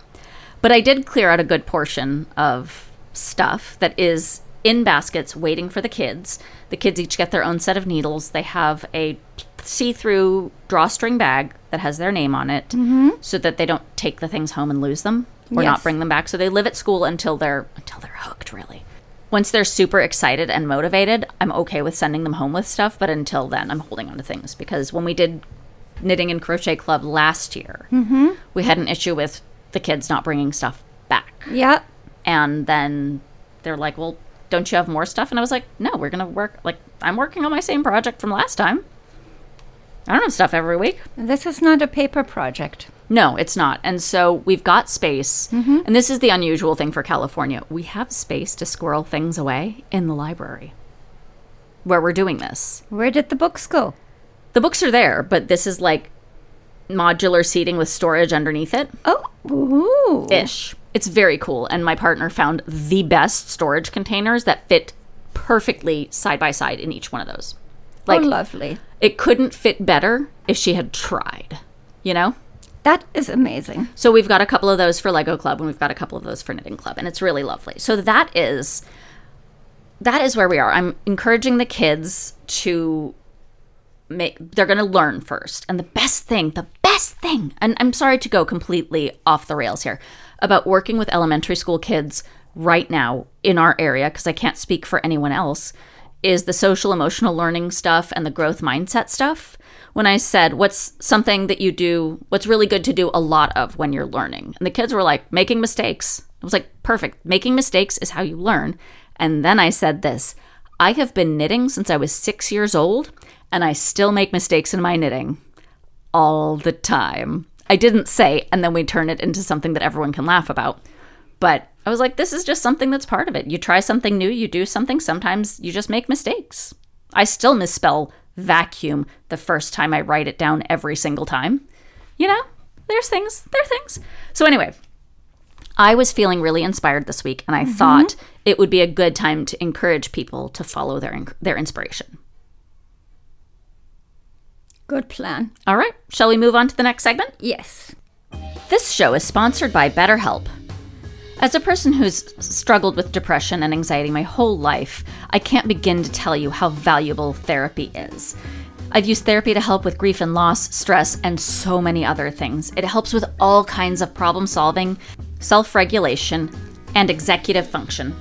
but I did clear out a good portion of stuff that is in baskets waiting for the kids. The kids each get their own set of needles. They have a see through drawstring bag that has their name on it mm-hmm. so that they don't take the things home and lose them or not bring them back. So they live at school until they're until they're hooked really. Once they're super excited and motivated, I'm okay with sending them home with stuff, but until then I'm holding on to things because when we did knitting and crochet club last year, mm-hmm. we had an issue with the kids not bringing stuff back. Yeah. And then they're like, well, don't you have more stuff? And I was like, no, we're going to work. Like, I'm working on my same project from last time. I don't have stuff every week. This is not a paper project. No, it's not. And so we've got space. Mm-hmm. And this is the unusual thing for California. We have space to squirrel things away in the library where we're doing this. Where did the books go? The books are there, but this is like modular seating with storage underneath it. Oh, ooh. ish. It's very cool. And my partner found the best storage containers that fit perfectly side by side in each one of those. Oh, like, oh, lovely. it couldn't fit better if she had tried, you know? That is amazing. So we've got a couple of those for Lego Club and we've got a couple of those for Knitting Club and it's really lovely. So that is that is where we are. I'm encouraging the kids to make they're going to learn first. And the best thing, the best thing, and I'm sorry to go completely off the rails here, about working with elementary school kids right now in our area because I can't speak for anyone else is the social emotional learning stuff and the growth mindset stuff. When I said, What's something that you do, what's really good to do a lot of when you're learning? And the kids were like, Making mistakes. I was like, Perfect. Making mistakes is how you learn. And then I said this I have been knitting since I was six years old, and I still make mistakes in my knitting all the time. I didn't say, and then we turn it into something that everyone can laugh about. But I was like, this is just something that's part of it. You try something new, you do something, sometimes you just make mistakes. I still misspell vacuum the first time I write it down every single time. You know, there's things, there are things. So, anyway, I was feeling really inspired this week, and I mm-hmm. thought it would be a good time to encourage people to follow their, their inspiration. Good plan. All right, shall we move on to the next segment? Yes. This show is sponsored by BetterHelp. As a person who's struggled with depression and anxiety my whole life, I can't begin to tell you how valuable therapy is. I've used therapy to help with grief and loss, stress, and so many other things. It helps with all kinds of problem solving, self regulation, and executive function.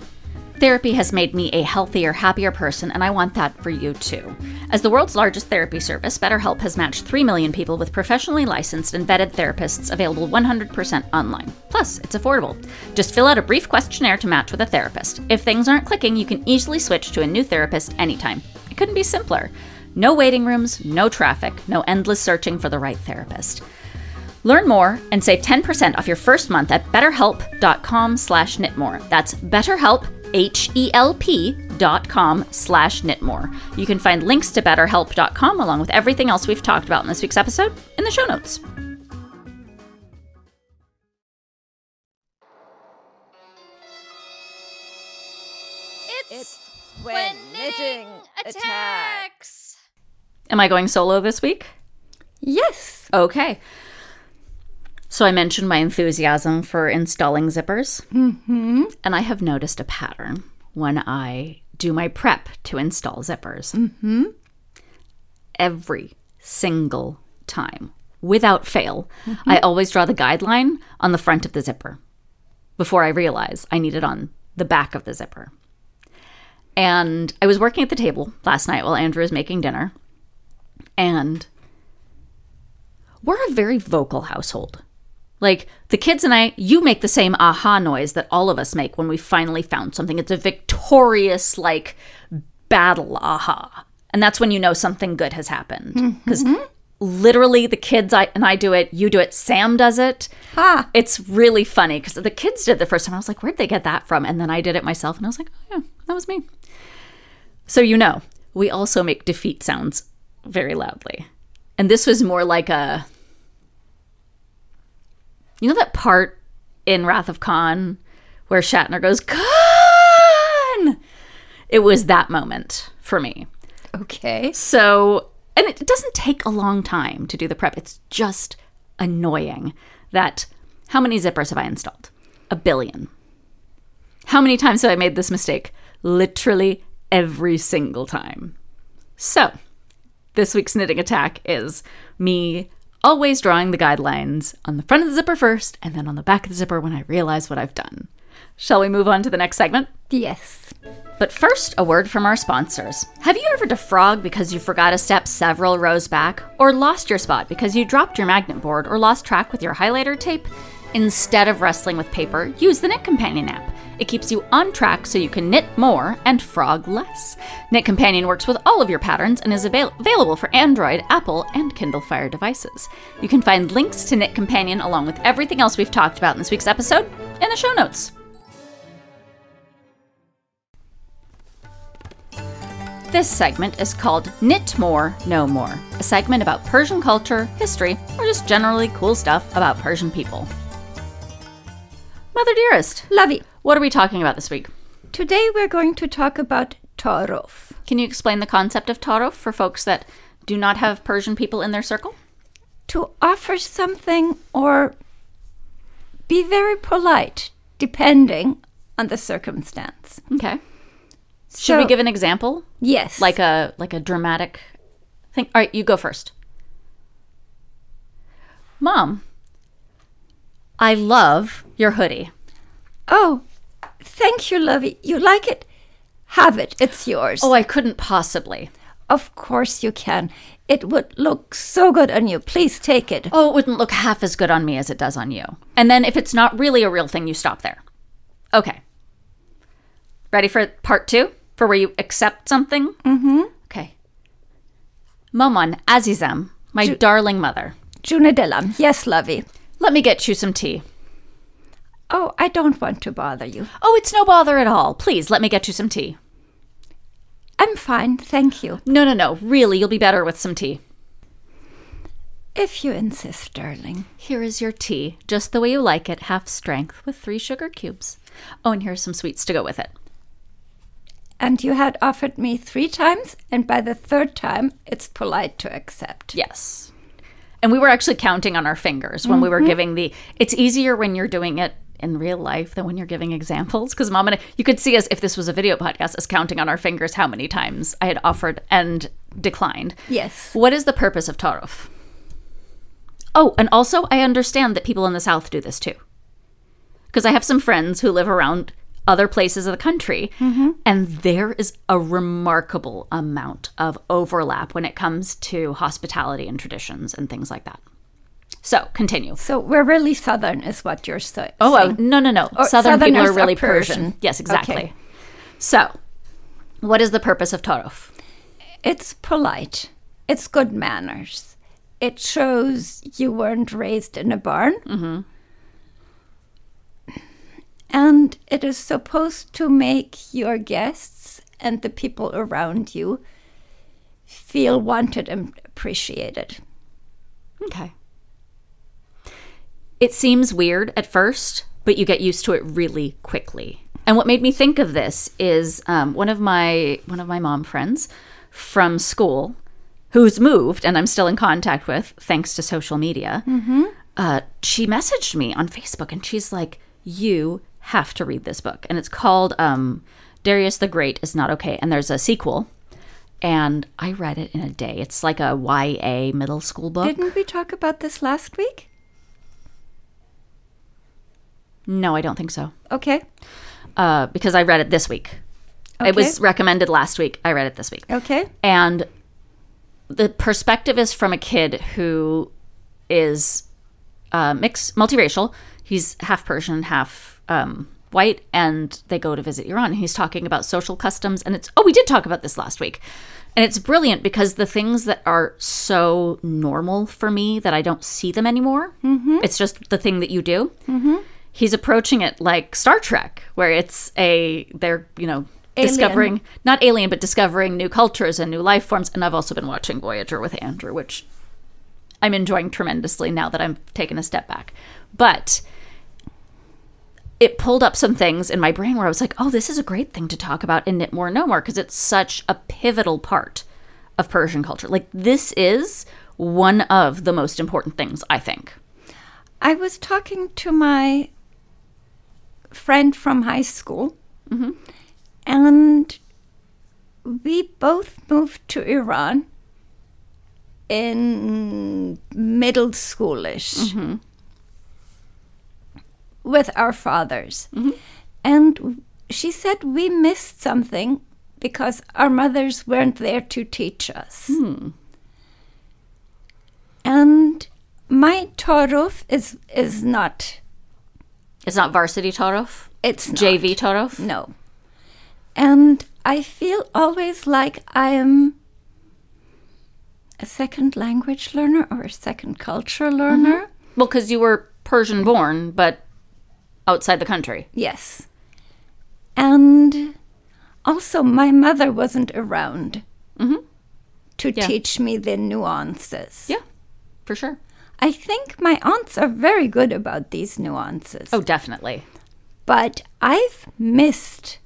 Therapy has made me a healthier, happier person, and I want that for you too. As the world's largest therapy service, BetterHelp has matched 3 million people with professionally licensed and vetted therapists available 100% online. Plus, it's affordable. Just fill out a brief questionnaire to match with a therapist. If things aren't clicking, you can easily switch to a new therapist anytime. It couldn't be simpler. No waiting rooms, no traffic, no endless searching for the right therapist. Learn more and save 10% off your first month at betterhelp.com slash knitmore. That's betterhelp, H-E-L-P dot com slash knitmore. You can find links to betterhelp.com along with everything else we've talked about in this week's episode in the show notes. It's when knitting attacks. Am I going solo this week? Yes. Okay. So I mentioned my enthusiasm for installing zippers. Mm-hmm. And I have noticed a pattern when I do my prep to install zippers. Mm-hmm. Every single time, without fail, I always draw the guideline on the front of the zipper before I realize I need it on the back of the zipper. And I was working at the table last night while Andrew was making dinner. And we're a very vocal household. Like the kids and I, you make the same aha noise that all of us make when we finally found something. It's a victorious, like, battle aha. And that's when you know something good has happened. Mm-hmm. Because literally the kids I, and I do it, you do it, Sam does it. Ha. It's really funny because the kids did it the first time. I was like, where'd they get that from? And then I did it myself and I was like, oh, yeah, that was me. So, you know, we also make defeat sounds very loudly. And this was more like a. You know that part in Wrath of Khan where Shatner goes, Khan! It was that moment for me. Okay. So, and it doesn't take a long time to do the prep. It's just annoying that how many zippers have I installed? A billion. How many times have I made this mistake? Literally every single time. So, this week's knitting attack is me always drawing the guidelines on the front of the zipper first and then on the back of the zipper when I realize what I've done. Shall we move on to the next segment? Yes. But first, a word from our sponsors. Have you ever defrogged because you forgot a step several rows back? Or lost your spot because you dropped your magnet board or lost track with your highlighter tape? Instead of wrestling with paper, use the Knit Companion app. It keeps you on track so you can knit more and frog less. Knit Companion works with all of your patterns and is avail- available for Android, Apple, and Kindle Fire devices. You can find links to Knit Companion along with everything else we've talked about in this week's episode in the show notes. This segment is called Knit More, Know More, a segment about Persian culture, history, or just generally cool stuff about Persian people. Mother Dearest, Lovey. What are we talking about this week? Today we're going to talk about Tarof. Can you explain the concept of tarof for folks that do not have Persian people in their circle? To offer something or be very polite, depending on the circumstance. Okay. Should we give an example? Yes. Like a like a dramatic Think. All right, you go first. Mom, I love your hoodie. Oh, thank you, Lovey. You like it? Have it. It's yours. Oh, I couldn't possibly. Of course you can. It would look so good on you. Please take it. Oh, it wouldn't look half as good on me as it does on you. And then if it's not really a real thing, you stop there. Okay. Ready for part two? For where you accept something? Mm-hmm. Okay. Momon Azizam, my darling mother. Junidelam. Yes, Lovey. Let me get you some tea. Oh, I don't want to bother you. Oh, it's no bother at all. Please, let me get you some tea. I'm fine, thank you. No, no, no. Really, you'll be better with some tea. If you insist, darling. Here is your tea, just the way you like it, half strength, with three sugar cubes. Oh, and here's some sweets to go with it. And you had offered me three times, and by the third time, it's polite to accept. Yes. And we were actually counting on our fingers when we were mm-hmm. giving the. It's easier when you're doing it in real life than when you're giving examples. Because mom and I, you could see us if this was a video podcast, us counting on our fingers how many times I had offered and declined. Yes. What is the purpose of Tarof? Oh, and also I understand that people in the South do this too. Because I have some friends who live around other places of the country, mm-hmm. and there is a remarkable amount of overlap when it comes to hospitality and traditions and things like that. So, continue. So we're really southern, is what you're sa- Oh, saying. oh, no, no, no. Or Southern people are really Persian. Persian. Yes, exactly. Okay. So, what is the purpose of Tarof? It's polite. It's good manners. It shows you weren't raised in a barn. Mm-hmm. And it is supposed to make your guests and the people around you feel wanted and appreciated. Okay. It seems weird at first, but you get used to it really quickly. And what made me think of this is um, one of my one of my mom friends from school, who's moved, and I'm still in contact with thanks to social media. Uh, she messaged me on Facebook, and she's like, "You have to read this book," and it's called um, "Darius the Great is Not Okay," and there's a sequel. And I read it in a day. It's like a YA middle school book. Didn't we talk about this last week? No, I don't think so. Okay. Uh, because I read it this week. It was recommended last week. I read it this week. Okay. And the perspective is from a kid who is uh, mixed, multiracial. He's half Persian, half um, white, and they go to visit Iran. He's talking about social customs, and it's oh, we did talk about this last week, and it's brilliant because the things that are so normal for me that I don't see them anymore. It's just the thing that you do. He's approaching it like Star Trek, where it's a they're you know Alien. discovering not alien but discovering new cultures and new life forms. And I've also been watching Voyager with Andrew, which I'm enjoying tremendously now that I'm taking a step back. But it pulled up some things in my brain where I was like, oh, this is a great thing to talk about in Knit More, Know More, because it's such a pivotal part of Persian culture. Like, this is one of the most important things, I think. I was talking to my friend from high school, mm-hmm. and we both moved to Iran in middle schoolish mm-hmm. with our fathers. Mm-hmm. And she said we missed something because our mothers weren't there to teach us. Hmm. And my Tarof is is not It's not varsity Tarof, it's. JV Tarof. No. And I feel always like I am a second language learner or a second culture learner. Mm-hmm. Well, because you were Persian born, but outside the country. Yes. And also, my mother wasn't around mm-hmm. to Yeah. teach me the nuances. Yeah, for sure. I think my aunts are very good about these nuances. Oh, definitely. but I've missed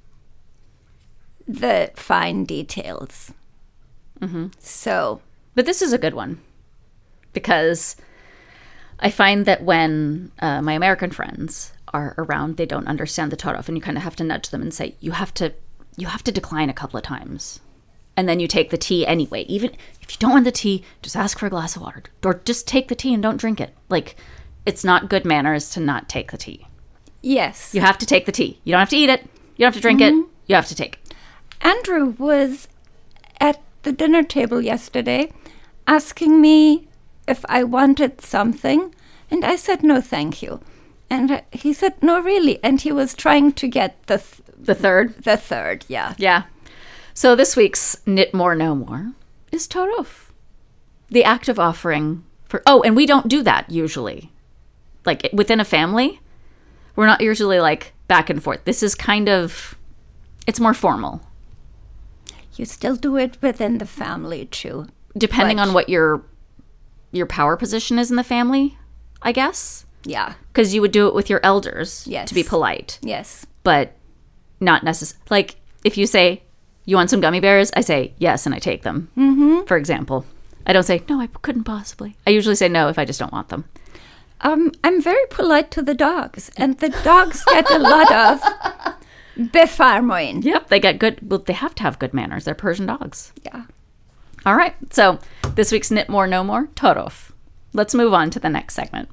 the fine details. So, But this is a good one because I find that when uh, my American friends are around, they don't understand the Tarof, and you kind of have to nudge them and say, "You have to, you have to decline a couple of times." And then you take the tea anyway. Even if you don't want the tea, just ask for a glass of water or just take the tea and don't drink it. Like, it's not good manners to not take the tea. Yes. You have to take the tea. You don't have to eat it. You don't have to drink it. Mm-hmm. You have to take it. Andrew was at the dinner table yesterday asking me if I wanted something, and I said no, thank you. And he said no, really, and he was trying to get the th- The third. the third, yeah. Yeah. So this week's Knit More Know More is Tarof. The act of offering for Oh, and we don't do that usually. Like within a family, we're not usually like back and forth. This is kind of it's more formal, You still do it within the family too. depending Right. on what your your power position is in the family, I guess. Yeah. Because you would do it with your elders Yes. to be polite. Yes. but not necessary. Like if you say you want some gummy bears, I say yes and I take them. Mm-hmm. For example, I don't say no, I couldn't possibly. I usually say no if I just don't want them. Um, I'm very polite to the dogs, and the dogs get a lot of befarmoin. Yep, they get good. Well, they have to have good manners. They're Persian dogs. Yeah. All right. So this week's knit more, know more, Tarof. Let's move on to the next segment.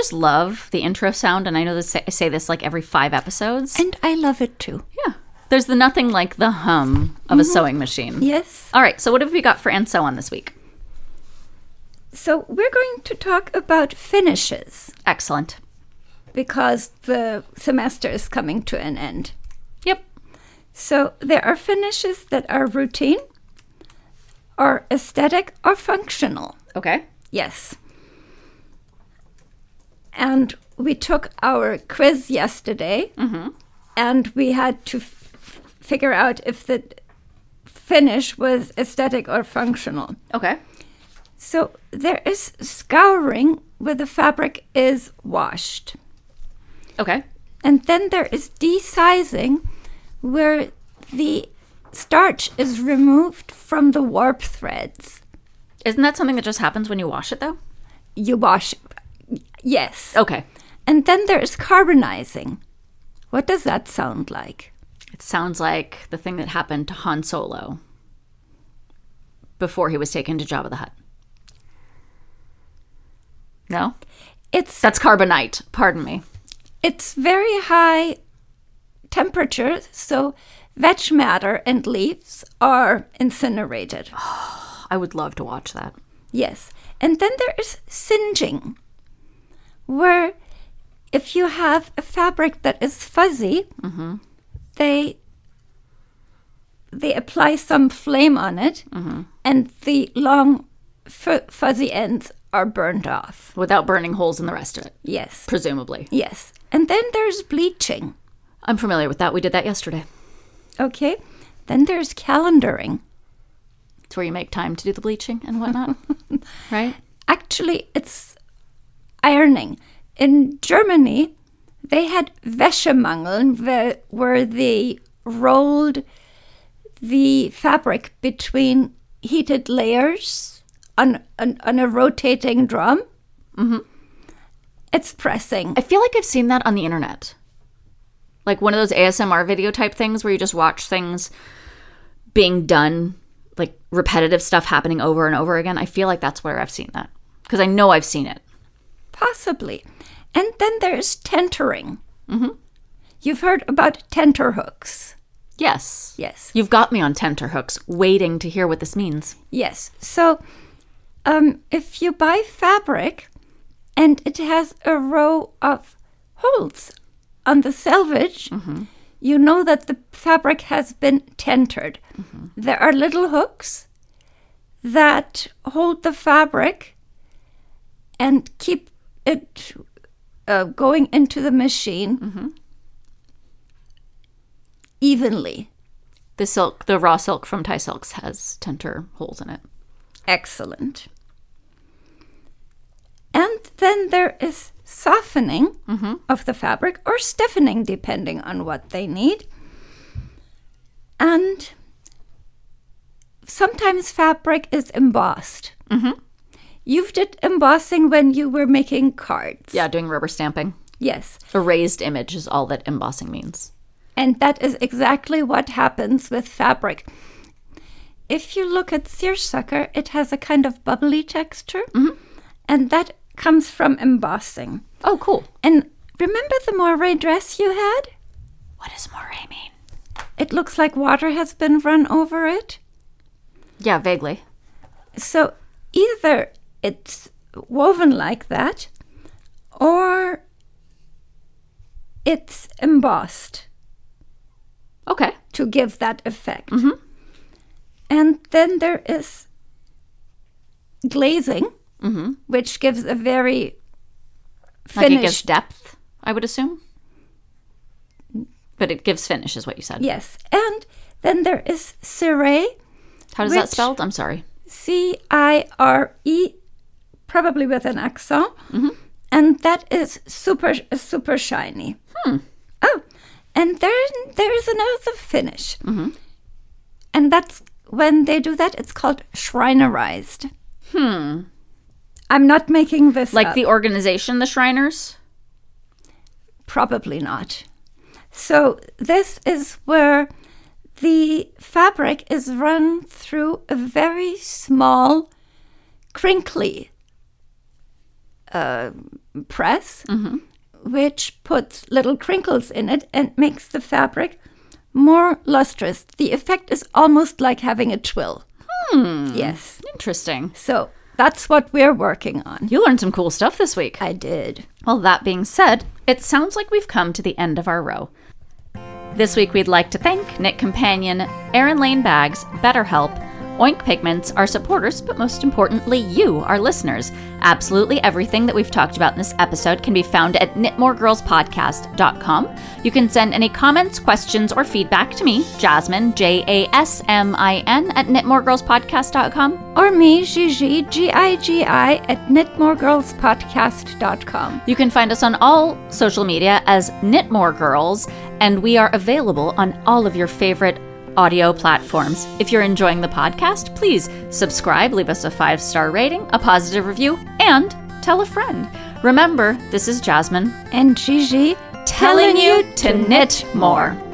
Just love the intro sound, and I know this, I say this like every five episodes. And I love it too. yeah, there's the nothing like the hum of a mm-hmm. sewing machine. Yes. All right, so what have we got for and sew on this week? So we're going to talk about finishes Excellent. because the semester is coming to an end. Yep. So there are finishes that are routine or aesthetic or functional. Okay. Yes. And we took our quiz yesterday mm-hmm. and we had to f- figure out if the finish was aesthetic or functional. Okay. So there is scouring where the fabric is washed. Okay. And then there is desizing where the starch is removed from the warp threads. Isn't that something that just happens when you wash it, though? You wash, yes. Okay. And then there is carbonizing. What does that sound like? It sounds like the thing that happened to Han Solo before he was taken to Jabba the Hutt. No? It's That's carbonite. Pardon me. it's very high temperature, so veg matter and leaves are incinerated. I would love to watch that. Yes. And then there is singeing, where if you have a fabric that is fuzzy, mm-hmm. they they apply some flame on it, mm-hmm. and the long fu- fuzzy ends are burned off. Without burning holes in the rest of it, Yes. presumably. Yes. And then there's bleaching. I'm familiar with that. We did that yesterday. Okay. Then there's calendering. It's where you make time to do the bleaching and whatnot. right? Actually, it's ironing. In Germany, they had Wäschemangeln where, where they rolled the fabric between heated layers on, on, on a rotating drum. Mm-hmm. It's pressing. I feel like I've seen that on the internet. Like one of those ASMR video type things where you just watch things being done, like repetitive stuff happening over and over again. I feel like that's where I've seen that. Because I know I've seen it. Possibly. And then there's tentering. Mm-hmm. You've heard about tenter hooks. Yes. Yes. You've got me on tenterhooks, waiting to hear what this means. Yes. So, um, if you buy fabric and it has a row of holes on the selvage, you know that the fabric has been tentered. There are little hooks that hold the fabric and keep it uh, going into the machine evenly. The silk, the raw silk from Thai Silks has tenter holes in it. Excellent. And then there is softening of the fabric or stiffening, depending on what they need. And sometimes fabric is embossed. Mm-hmm. You've did embossing when you were making cards. Yeah, doing rubber stamping. Yes. A raised image is all that embossing means. And that is exactly what happens with fabric. If you look at seersucker, it has a kind of bubbly texture, mm-hmm. and that comes from embossing. Oh, cool. And remember the moire dress you had? What does moire mean? It looks like water has been run over it. Yeah, vaguely. So either it's woven like that, or it's embossed. Okay. to give that effect. Mhm. And then there is glazing, Mhm. which gives a very Like it gives depth, I would assume. But it gives finish, is what you said. yes, and then there is ciré, How does that spelled? I'm sorry. C I R E, probably with an accent, mm-hmm. and that is super super shiny. Hmm. Oh, and then there is another finish, mm-hmm. and that's when they do that. It's called Schreinerized. Hmm. I'm not making this Like up. the organization, the Shriners? Probably not. So, this is where the fabric is run through a very small, crinkly uh, press, which puts little crinkles in it and makes the fabric more lustrous. The effect is almost like having a twill. Yes. Interesting. So, that's what we're working on. You learned some cool stuff this week. I did. Well, that being said, it sounds like we've come to the end of our row. This week, we'd like to thank Knit Companion, Erin Lane Bags, BetterHelp, Oink Pigments, our supporters, but most importantly, you, our listeners. Absolutely everything that we've talked about in this episode can be found at knitmoregirlspodcast.com. You can send any comments, questions, or feedback to me, Jasmin, J A S M I N, at knitmoregirlspodcast.com. Or me, Gigi, G I G I, at knitmoregirlspodcast.com. You can find us on all social media as Knitmore Girls, and we are available on all of your favorite audio platforms. If you're enjoying the podcast, please subscribe, leave us a five star rating, a positive review, and tell a friend. Remember, this is Jasmin And Gigi telling you to knit more.